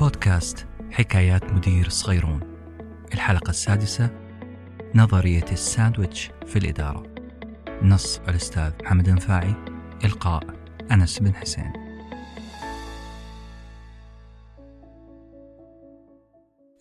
بودكاست حكايات مدير صغيرون. الحلقة السادسة نظرية الساندويتش في الإدارة. نص الأستاذ محمد أنفاعي إلقاء أنس بن حسين.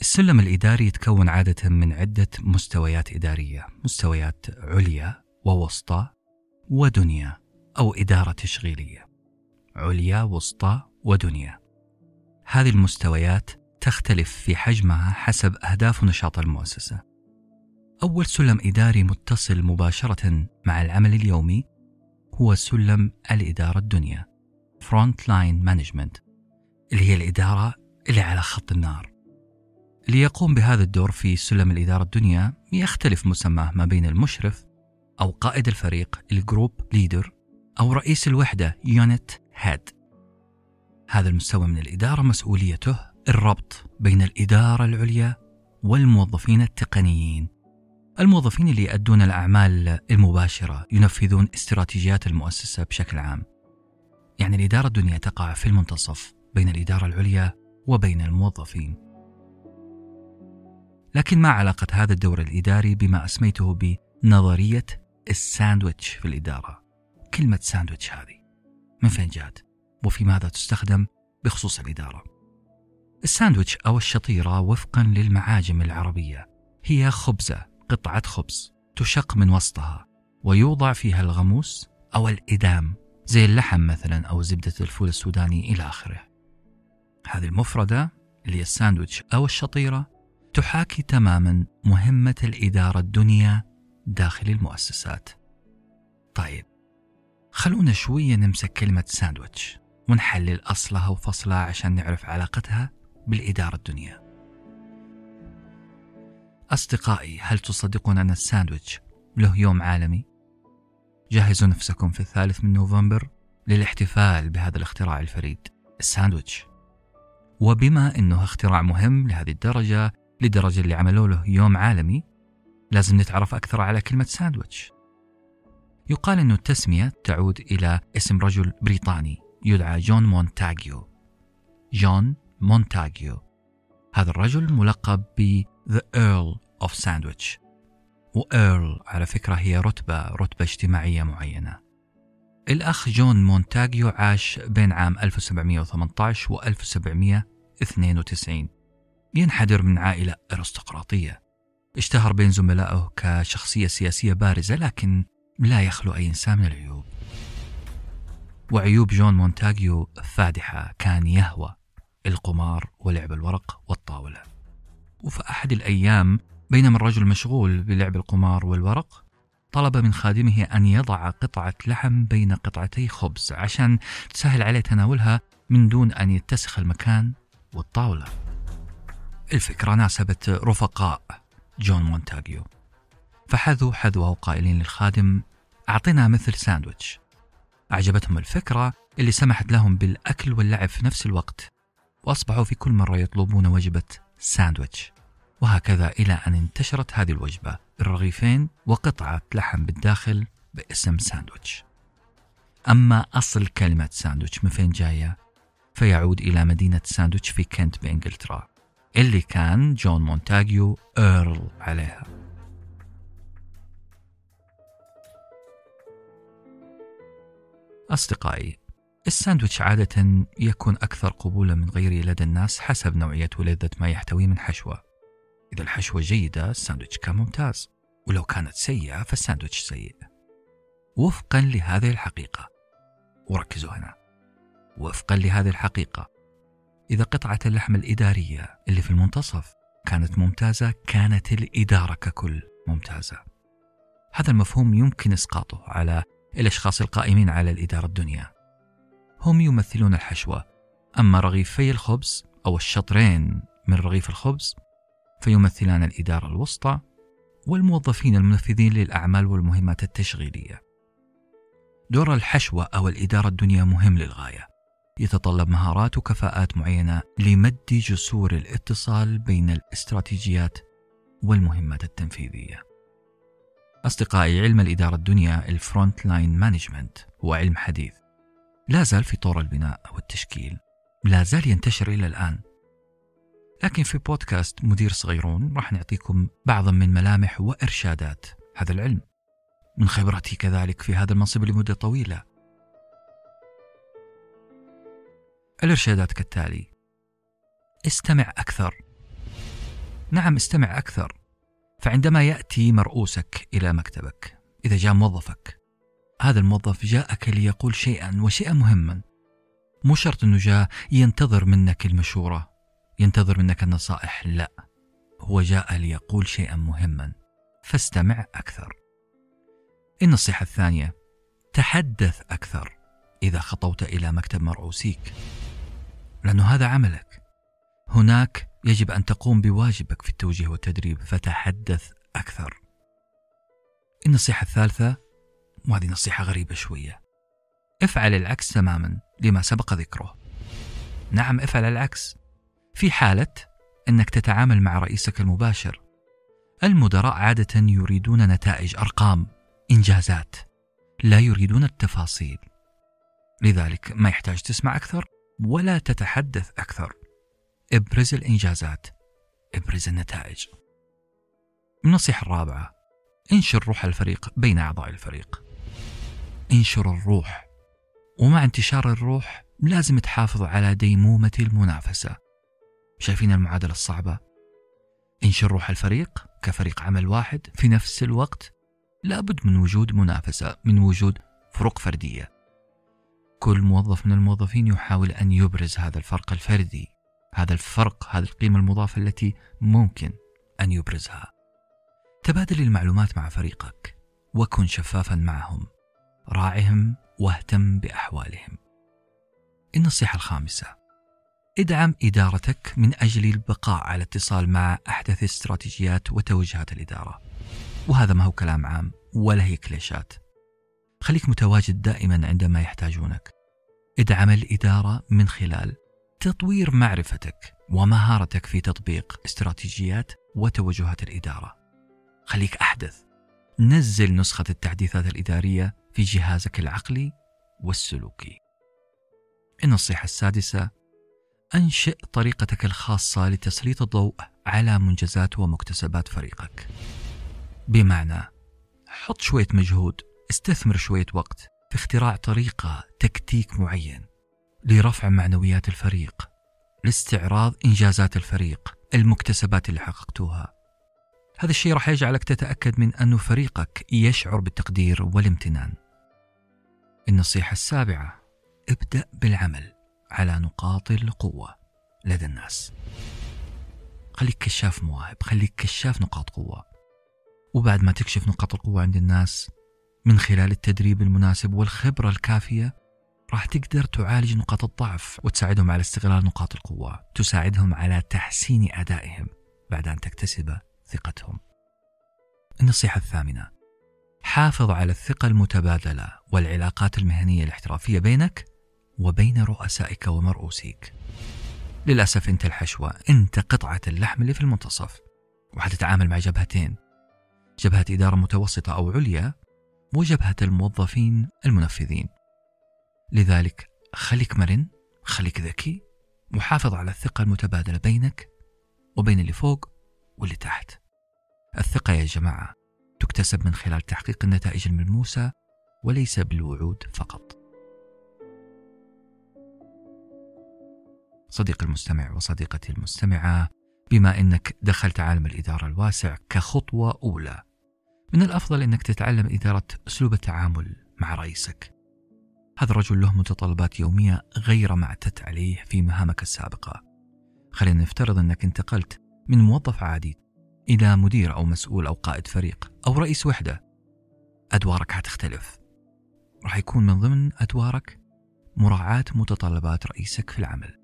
السلم الإداري يتكون عادة من عدة مستويات إدارية مستويات عليا ووسطى ودنيا أو إدارة تشغيلية. عليا وسطى ودنيا. هذه المستويات تختلف في حجمها حسب أهداف ونشاط المؤسسة. أول سلم إداري متصل مباشرة مع العمل اليومي هو سلم الإدارة الدنيا Front Line Management اللي هي الإدارة اللي على خط النار. اللي يقوم بهذا الدور في سلم الإدارة الدنيا يختلف مسماه ما بين المشرف أو قائد الفريق ال group leader أو رئيس الوحدة unit head هذا المستوى من الإدارة مسؤوليته الربط بين الإدارة العليا والموظفين التقنيين. الموظفين اللي يؤدون الأعمال المباشرة ينفذون استراتيجيات المؤسسة بشكل عام. يعني الإدارة الدنيا تقع في المنتصف بين الإدارة العليا وبين الموظفين. لكن ما علاقة هذا الدور الإداري بما أسميته بنظرية الساندويتش في الإدارة؟ كلمة ساندويتش هذه. من فين جات؟ وفي ماذا تستخدم بخصوص الإدارة. الساندويتش أو الشطيرة وفقا للمعاجم العربية هي خبزة قطعة خبز تشق من وسطها ويوضع فيها الغموس أو الإدام زي اللحم مثلا أو زبدة الفول السوداني إلى آخره. هذه المفردة اللي هي الساندويتش أو الشطيرة تحاكي تماما مهمة الإدارة الدنيا داخل المؤسسات. طيب خلونا شوية نمسك كلمة ساندويتش. ونحلل أصلها وفصلها عشان نعرف علاقتها بالإدارة الدنيا. أصدقائي هل تصدقون أن الساندويتش له يوم عالمي؟ جهزوا نفسكم في الثالث من نوفمبر للاحتفال بهذا الاختراع الفريد الساندويتش. وبما أنه اختراع مهم لهذه الدرجة لدرجة اللي عملوا له يوم عالمي لازم نتعرف أكثر على كلمة ساندويتش. يقال أن التسمية تعود إلى اسم رجل بريطاني. يدعى جون مونتاجيو جون مونتاجيو هذا الرجل ملقب ب The Earl of Sandwich. و Earl على فكرة هي رتبة رتبة اجتماعية معينة. الأخ جون مونتاجيو عاش بين عام 1718 و 1792 ينحدر من عائلة أرستقراطية. اشتهر بين زملائه كشخصية سياسية بارزة لكن لا يخلو أي إنسان من العيوب. وعيوب جون مونتاجيو فادحة كان يهوى القمار ولعب الورق والطاولة. وفي أحد الأيام بينما الرجل مشغول بلعب القمار والورق طلب من خادمه أن يضع قطعة لحم بين قطعتي خبز عشان تسهل عليه تناولها من دون أن يتسخ المكان والطاولة. الفكرة ناسبت رفقاء جون مونتاجيو فحذوا حذوه قائلين للخادم أعطنا مثل ساندويتش. أعجبتهم الفكرة اللي سمحت لهم بالأكل واللعب في نفس الوقت وأصبحوا في كل مرة يطلبون وجبة ساندويتش. وهكذا إلى أن انتشرت هذه الوجبة الرغيفين وقطعة لحم بالداخل باسم ساندويتش. أما أصل كلمة ساندويتش من فين جاية؟ فيعود إلى مدينة ساندويتش في كنت بإنجلترا اللي كان جون مونتاجيو Earl عليها. أصدقائي الساندويتش عادة يكون أكثر قبولا من غيره لدى الناس حسب نوعية ولذة ما يحتويه من حشوة. إذا الحشوة جيدة الساندويتش كان ممتاز. ولو كانت سيئة فالساندويتش سيء. وفقا لهذه الحقيقة. وركزوا هنا. وفقا لهذه الحقيقة. إذا قطعة اللحم الإدارية اللي في المنتصف كانت ممتازة كانت الإدارة ككل ممتازة. هذا المفهوم يمكن إسقاطه على الأشخاص القائمين على الإدارة الدنيا. هم يمثلون الحشوة. أما رغيفي الخبز أو الشطرين من رغيف الخبز فيمثلان الإدارة الوسطى والموظفين المنفذين للأعمال والمهمات التشغيلية. دور الحشوة أو الإدارة الدنيا مهم للغاية. يتطلب مهارات وكفاءات معينة لمد جسور الاتصال بين الاستراتيجيات والمهمات التنفيذية. أصدقائي علم الإدارة الدنيا ال front line management هو علم حديث. لا زال في طور البناء والتشكيل لا زال ينتشر إلى الآن. لكن في بودكاست مدير صغيرون راح نعطيكم بعضا من ملامح وإرشادات هذا العلم. من خبرتي كذلك في هذا المنصب لمدة طويلة. الإرشادات كالتالي استمع أكثر. نعم استمع أكثر. فعندما يأتي مرؤوسك إلى مكتبك إذا جاء موظفك هذا الموظف جاءك ليقول شيئا وشيئا مهما. مو شرط أنه جاء ينتظر منك المشورة ينتظر منك النصائح لا. هو جاء ليقول شيئا مهما. فاستمع أكثر. النصيحة الثانية تحدث أكثر إذا خطوت إلى مكتب مرؤوسيك. لأنه هذا عملك. هناك يجب أن تقوم بواجبك في التوجيه والتدريب فتحدث أكثر. النصيحة الثالثة وهذه نصيحة غريبة شوية. افعل العكس تماما لما سبق ذكره. نعم افعل العكس. في حالة أنك تتعامل مع رئيسك المباشر. المدراء عادة يريدون نتائج أرقام إنجازات. لا يريدون التفاصيل. لذلك ما يحتاج تسمع أكثر ولا تتحدث أكثر. إبرز الإنجازات إبرز النتائج. النصيحة الرابعة انشر روح الفريق بين أعضاء الفريق. انشر الروح ومع انتشار الروح لازم تحافظ على ديمومة المنافسة. شايفين المعادلة الصعبة؟ انشر روح الفريق كفريق عمل واحد في نفس الوقت. لابد من وجود منافسة من وجود فروق فردية. كل موظف من الموظفين يحاول أن يبرز هذا الفرق الفردي. هذا الفرق هذه القيمة المضافة التي ممكن أن يبرزها. تبادل المعلومات مع فريقك وكن شفافا معهم راعهم واهتم بأحوالهم. النصيحة الخامسة ادعم إدارتك من أجل البقاء على اتصال مع أحدث استراتيجيات وتوجهات الإدارة. وهذا ما هو كلام عام ولا هي كليشات خليك متواجد دائما عندما يحتاجونك. ادعم الإدارة من خلال تطوير معرفتك ومهارتك في تطبيق استراتيجيات وتوجهات الإدارة. خليك أحدث. نزل نسخة التحديثات الإدارية في جهازك العقلي والسلوكي. النصيحة السادسة أنشئ طريقتك الخاصة لتسليط الضوء على منجزات ومكتسبات فريقك. بمعنى حط شوية مجهود استثمر شوية وقت في اختراع طريقة تكتيك معين. لرفع معنويات الفريق لاستعراض إنجازات الفريق المكتسبات اللي حققتوها. هذا الشيء راح يجعلك تتأكد من أن فريقك يشعر بالتقدير والامتنان. النصيحة السابعة ابدأ بالعمل على نقاط القوة لدى الناس. خليك كشاف مواهب خليك كشاف نقاط قوة. وبعد ما تكشف نقاط القوة عند الناس من خلال التدريب المناسب والخبرة الكافية راح تقدر تعالج نقاط الضعف وتساعدهم على استغلال نقاط القوة. تساعدهم على تحسين أدائهم بعد أن تكتسب ثقتهم. النصيحة الثامنة. حافظ على الثقة المتبادلة والعلاقات المهنية الاحترافية بينك وبين رؤسائك ومرؤوسيك. للأسف أنت الحشوة أنت قطعة اللحم اللي في المنتصف. وحتتعامل مع جبهتين. جبهة إدارة متوسطة أو عليا وجبهة الموظفين المنفذين. لذلك خليك مرن خليك ذكي وحافظ على الثقة المتبادلة بينك وبين اللي فوق واللي تحت. الثقة يا جماعة تكتسب من خلال تحقيق النتائج الملموسة وليس بالوعود فقط. صديقي المستمع وصديقتي المستمعة بما إنك دخلت عالم الإدارة الواسع كخطوة أولى من الأفضل إنك تتعلم إدارة أسلوب التعامل مع رئيسك. هذا الرجل له متطلبات يومية غير ما اعتدت عليه في مهامك السابقة. خلينا نفترض أنك انتقلت من موظف عادي إلى مدير أو مسؤول أو قائد فريق أو رئيس وحدة. أدوارك حتختلف. راح يكون من ضمن أدوارك مراعاة متطلبات رئيسك في العمل.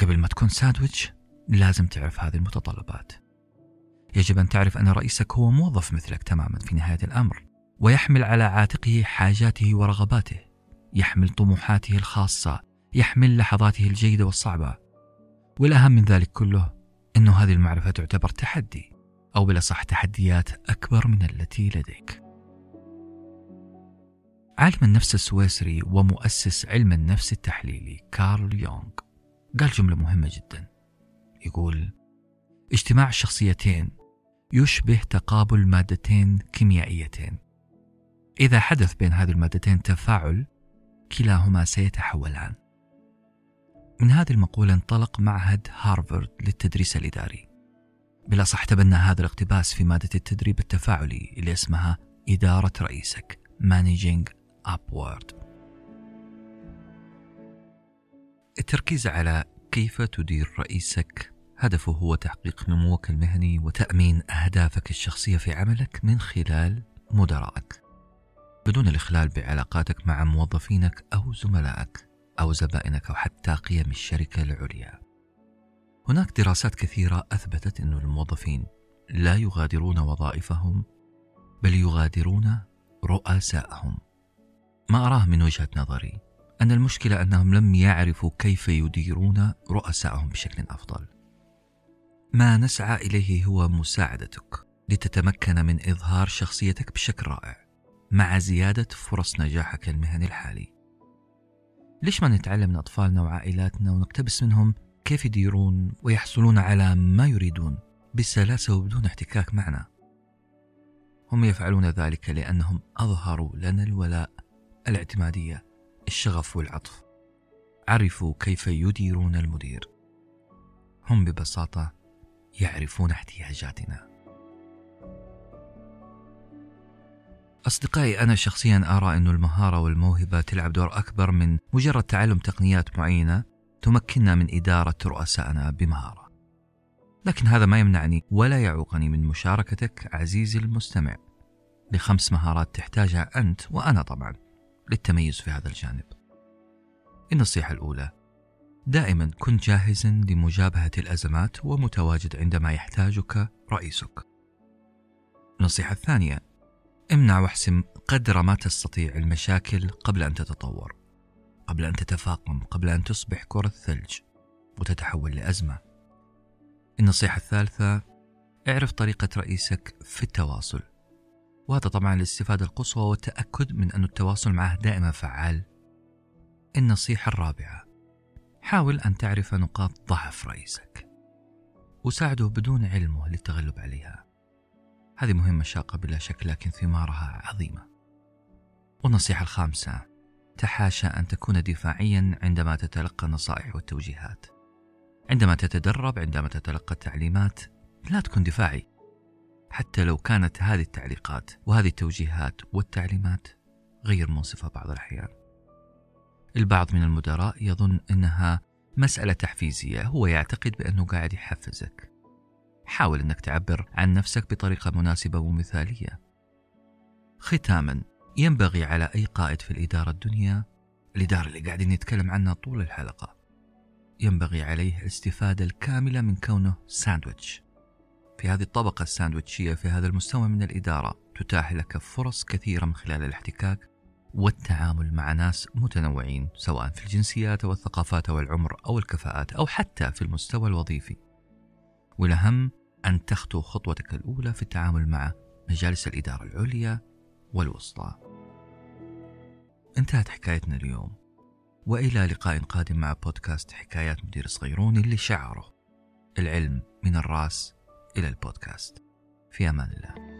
قبل ما تكون ساندويتش لازم تعرف هذه المتطلبات. يجب أن تعرف أن رئيسك هو موظف مثلك تماما في نهاية الأمر ويحمل على عاتقه حاجاته ورغباته. يحمل طموحاته الخاصة يحمل لحظاته الجيدة والصعبة. والأهم من ذلك كله أن هذه المعرفة تعتبر تحدي أو بالأصح تحديات أكبر من التي لديك. عالم النفس السويسري ومؤسس علم النفس التحليلي كارل يونغ قال جملة مهمة جدا. يقول اجتماع الشخصيتين يشبه تقابل مادتين كيميائيتين. إذا حدث بين هذه المادتين تفاعل كلاهما سيتحولان من هذه المقولة انطلق معهد هارفارد للتدريس الإداري. بالأصح تبنى هذا الاقتباس في مادة التدريب التفاعلي اللي اسمها إدارة رئيسك Managing Upward. التركيز على كيف تدير رئيسك هدفه هو تحقيق نموك المهني وتأمين أهدافك الشخصية في عملك من خلال مدراءك بدون الإخلال بعلاقاتك مع موظفينك أو زملائك أو زبائنك أو حتى قيم الشركة العليا. هناك دراسات كثيرة أثبتت أن الموظفين لا يغادرون وظائفهم بل يغادرون رؤساءهم. ما أراه من وجهة نظري أن المشكلة أنهم لم يعرفوا كيف يديرون رؤسائهم بشكل أفضل. ما نسعى إليه هو مساعدتك لتتمكن من إظهار شخصيتك بشكل رائع. مع زيادة فرص نجاحك المهني الحالي. ليش ما نتعلم من أطفالنا وعائلاتنا ونقتبس منهم كيف يديرون ويحصلون على ما يريدون بسلاسة وبدون احتكاك معنا؟ هم يفعلون ذلك لأنهم أظهروا لنا الولاء الاعتمادية الشغف والعطف. عرفوا كيف يديرون المدير. هم ببساطة يعرفون احتياجاتنا. أصدقائي أنا شخصيا أرى أن المهارة والموهبة تلعب دور أكبر من مجرد تعلم تقنيات معينة تمكننا من إدارة رؤسائنا بمهارة. لكن هذا ما يمنعني ولا يعوقني من مشاركتك عزيزي المستمع. لخمس مهارات تحتاجها أنت وأنا طبعا للتميز في هذا الجانب. النصيحة الأولى دائما كن جاهزا لمجابهة الأزمات ومتواجد عندما يحتاجك رئيسك. النصيحة الثانية امنع واحسم قدر ما تستطيع المشاكل قبل أن تتطور قبل أن تتفاقم قبل أن تصبح كرة ثلج وتتحول لأزمة. النصيحة الثالثة اعرف طريقة رئيسك في التواصل. وهذا طبعا الاستفادة القصوى والتأكد من أن التواصل معه دائما فعال. النصيحة الرابعة حاول أن تعرف نقاط ضعف رئيسك. وساعده بدون علمه للتغلب عليها. هذه مهمة شاقة بلا شك لكن ثمارها عظيمة. والنصيحة الخامسة تحاشى أن تكون دفاعيا عندما تتلقى النصائح والتوجيهات. عندما تتدرب عندما تتلقى التعليمات لا تكن دفاعي. حتى لو كانت هذه التعليقات وهذه التوجيهات والتعليمات غير منصفة بعض الأحيان. البعض من المدراء يظن أنها مسألة تحفيزية هو يعتقد بأنه قاعد يحفزك. حاول أنك تعبر عن نفسك بطريقة مناسبة ومثالية. ختاما ينبغي على أي قائد في الإدارة الدنيا الإدارة اللي قاعدين نتكلم عنها طول الحلقة ينبغي عليه الاستفادة الكاملة من كونه ساندويتش. في هذه الطبقة الساندويتشية في هذا المستوى من الإدارة تتاح لك فرص كثيرة من خلال الاحتكاك والتعامل مع ناس متنوعين سواء في الجنسيات أو الثقافات أو العمر أو الكفاءات أو حتى في المستوى الوظيفي. والأهم أن تخطو خطوتك الأولى في التعامل مع مجالس الإدارة العليا والوسطى. انتهت حكايتنا اليوم وإلى لقاء قادم مع بودكاست حكايات مدير صغيرون اللي شعره. العلم من الرأس إلى البودكاست. في أمان الله.